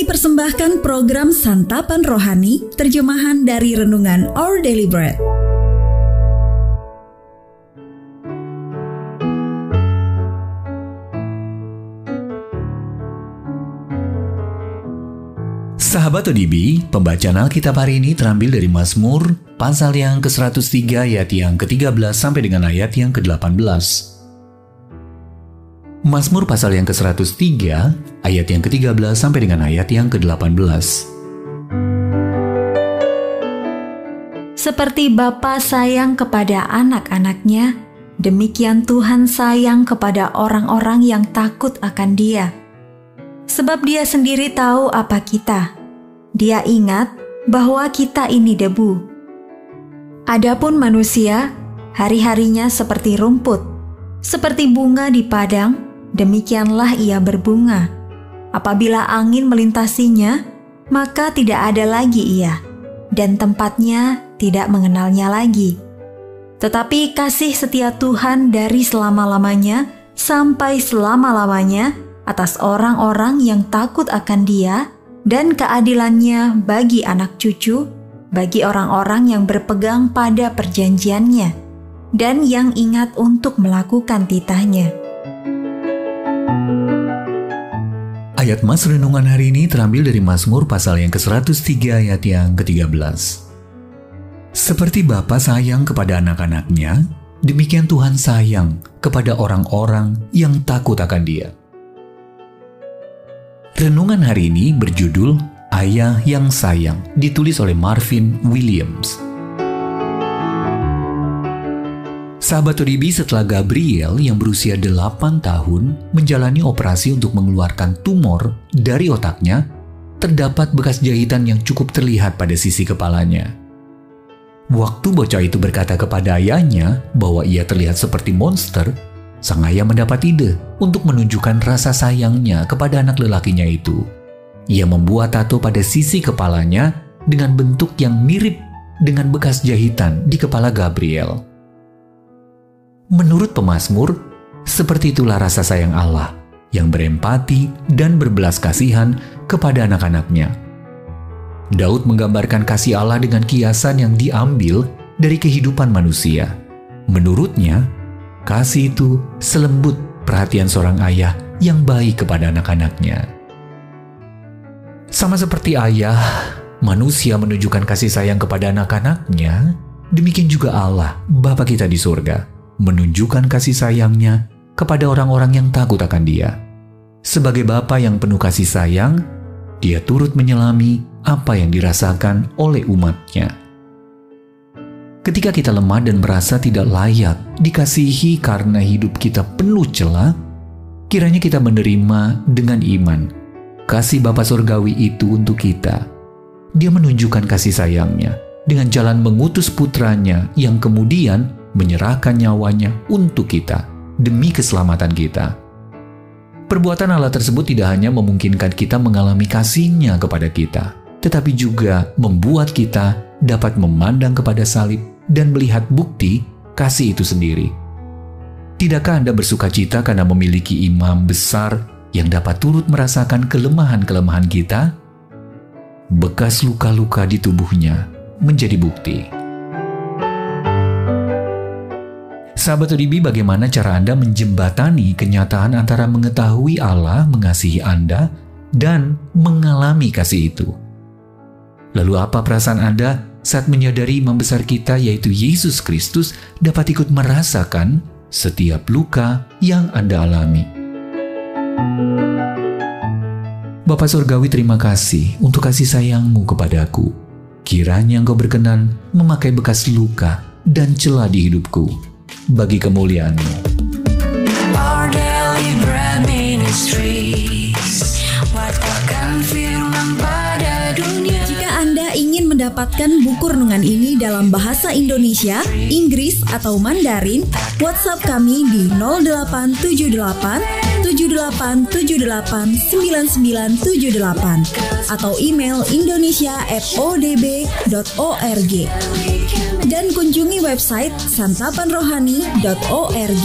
Kami persembahkan program Santapan Rohani, terjemahan dari Renungan Our Daily Bread. Sahabat ODB, pembacaan Alkitab hari ini terambil dari Mazmur pasal yang ke-103 ayat yang ke-13 sampai dengan ayat yang ke-18. Mazmur pasal yang ke-103 ayat yang ke-13 sampai dengan ayat yang ke-18. Seperti Bapa sayang kepada anak-anaknya, demikian Tuhan sayang kepada orang-orang yang takut akan Dia. Sebab Dia sendiri tahu apa kita, dia ingat bahwa kita ini debu. Adapun manusia, hari-harinya seperti rumput, seperti bunga di padang, demikianlah ia berbunga. Apabila angin melintasinya, maka tidak ada lagi ia, dan tempatnya tidak mengenalnya lagi. Tetapi kasih setia Tuhan dari selama-lamanya sampai selama-lamanya atas orang-orang yang takut akan Dia dan keadilannya bagi anak cucu, bagi orang-orang yang berpegang pada perjanjiannya, dan yang ingat untuk melakukan titahnya. Ayat Mas Renungan hari ini terambil dari Mazmur pasal yang ke-103 ayat yang ke-13. Seperti Bapa sayang kepada anak-anaknya, demikian Tuhan sayang kepada orang-orang yang takut akan dia. Renungan hari ini berjudul Ayah yang Sayang, ditulis oleh Marvin Williams. Sahabat Toribi setelah Gabriel yang berusia 8 tahun menjalani operasi untuk mengeluarkan tumor dari otaknya, terdapat bekas jahitan yang cukup terlihat pada sisi kepalanya. Waktu bocah itu berkata kepada ayahnya bahwa ia terlihat seperti monster, sang ayah mendapat ide untuk menunjukkan rasa sayangnya kepada anak lelakinya itu. Ia membuat tato pada sisi kepalanya dengan bentuk yang mirip dengan bekas jahitan di kepala Gabriel. Menurut pemazmur, seperti itulah rasa sayang Allah yang berempati dan berbelas kasihan kepada anak-anaknya. Daud menggambarkan kasih Allah dengan kiasan yang diambil dari kehidupan manusia. Menurutnya, Kasih itu selembut perhatian seorang ayah yang baik kepada anak-anaknya. Sama seperti ayah, manusia menunjukkan kasih sayang kepada anak-anaknya, demikian juga Allah, Bapa kita di surga, menunjukkan kasih sayangnya kepada orang-orang yang takut akan dia. Sebagai Bapa yang penuh kasih sayang, dia turut menyelami apa yang dirasakan oleh umatnya. Ketika kita lemah dan merasa tidak layak dikasihi karena hidup kita penuh celah, kiranya kita menerima dengan iman kasih Bapa Surgawi itu untuk kita. Dia menunjukkan kasih sayangnya dengan jalan mengutus putranya yang kemudian menyerahkan nyawanya untuk kita demi keselamatan kita. Perbuatan Allah tersebut tidak hanya memungkinkan kita mengalami kasihnya kepada kita, tetapi juga membuat kita dapat memandang kepada salib dan melihat bukti kasih itu sendiri. Tidakkah Anda bersuka cita karena memiliki imam besar yang dapat turut merasakan kelemahan-kelemahan kita? Bekas luka-luka di tubuhnya menjadi bukti. Sahabat ODB, bagaimana cara Anda menjembatani kenyataan antara mengetahui Allah mengasihi Anda dan mengalami kasih itu? Lalu apa perasaan Anda saat menyadari imam besar kita yaitu Yesus Kristus dapat ikut merasakan setiap luka yang Anda alami. Bapak Surgawi terima kasih untuk kasih sayangmu kepadaku. Kiranya engkau berkenan memakai bekas luka dan celah di hidupku bagi kemuliaanmu. Our daily bread ministries, mendapatkan buku renungan ini dalam bahasa Indonesia, Inggris, atau Mandarin, WhatsApp kami di 0878 78789978 atau email indonesia@odb.org dan kunjungi website santapanrohani.org.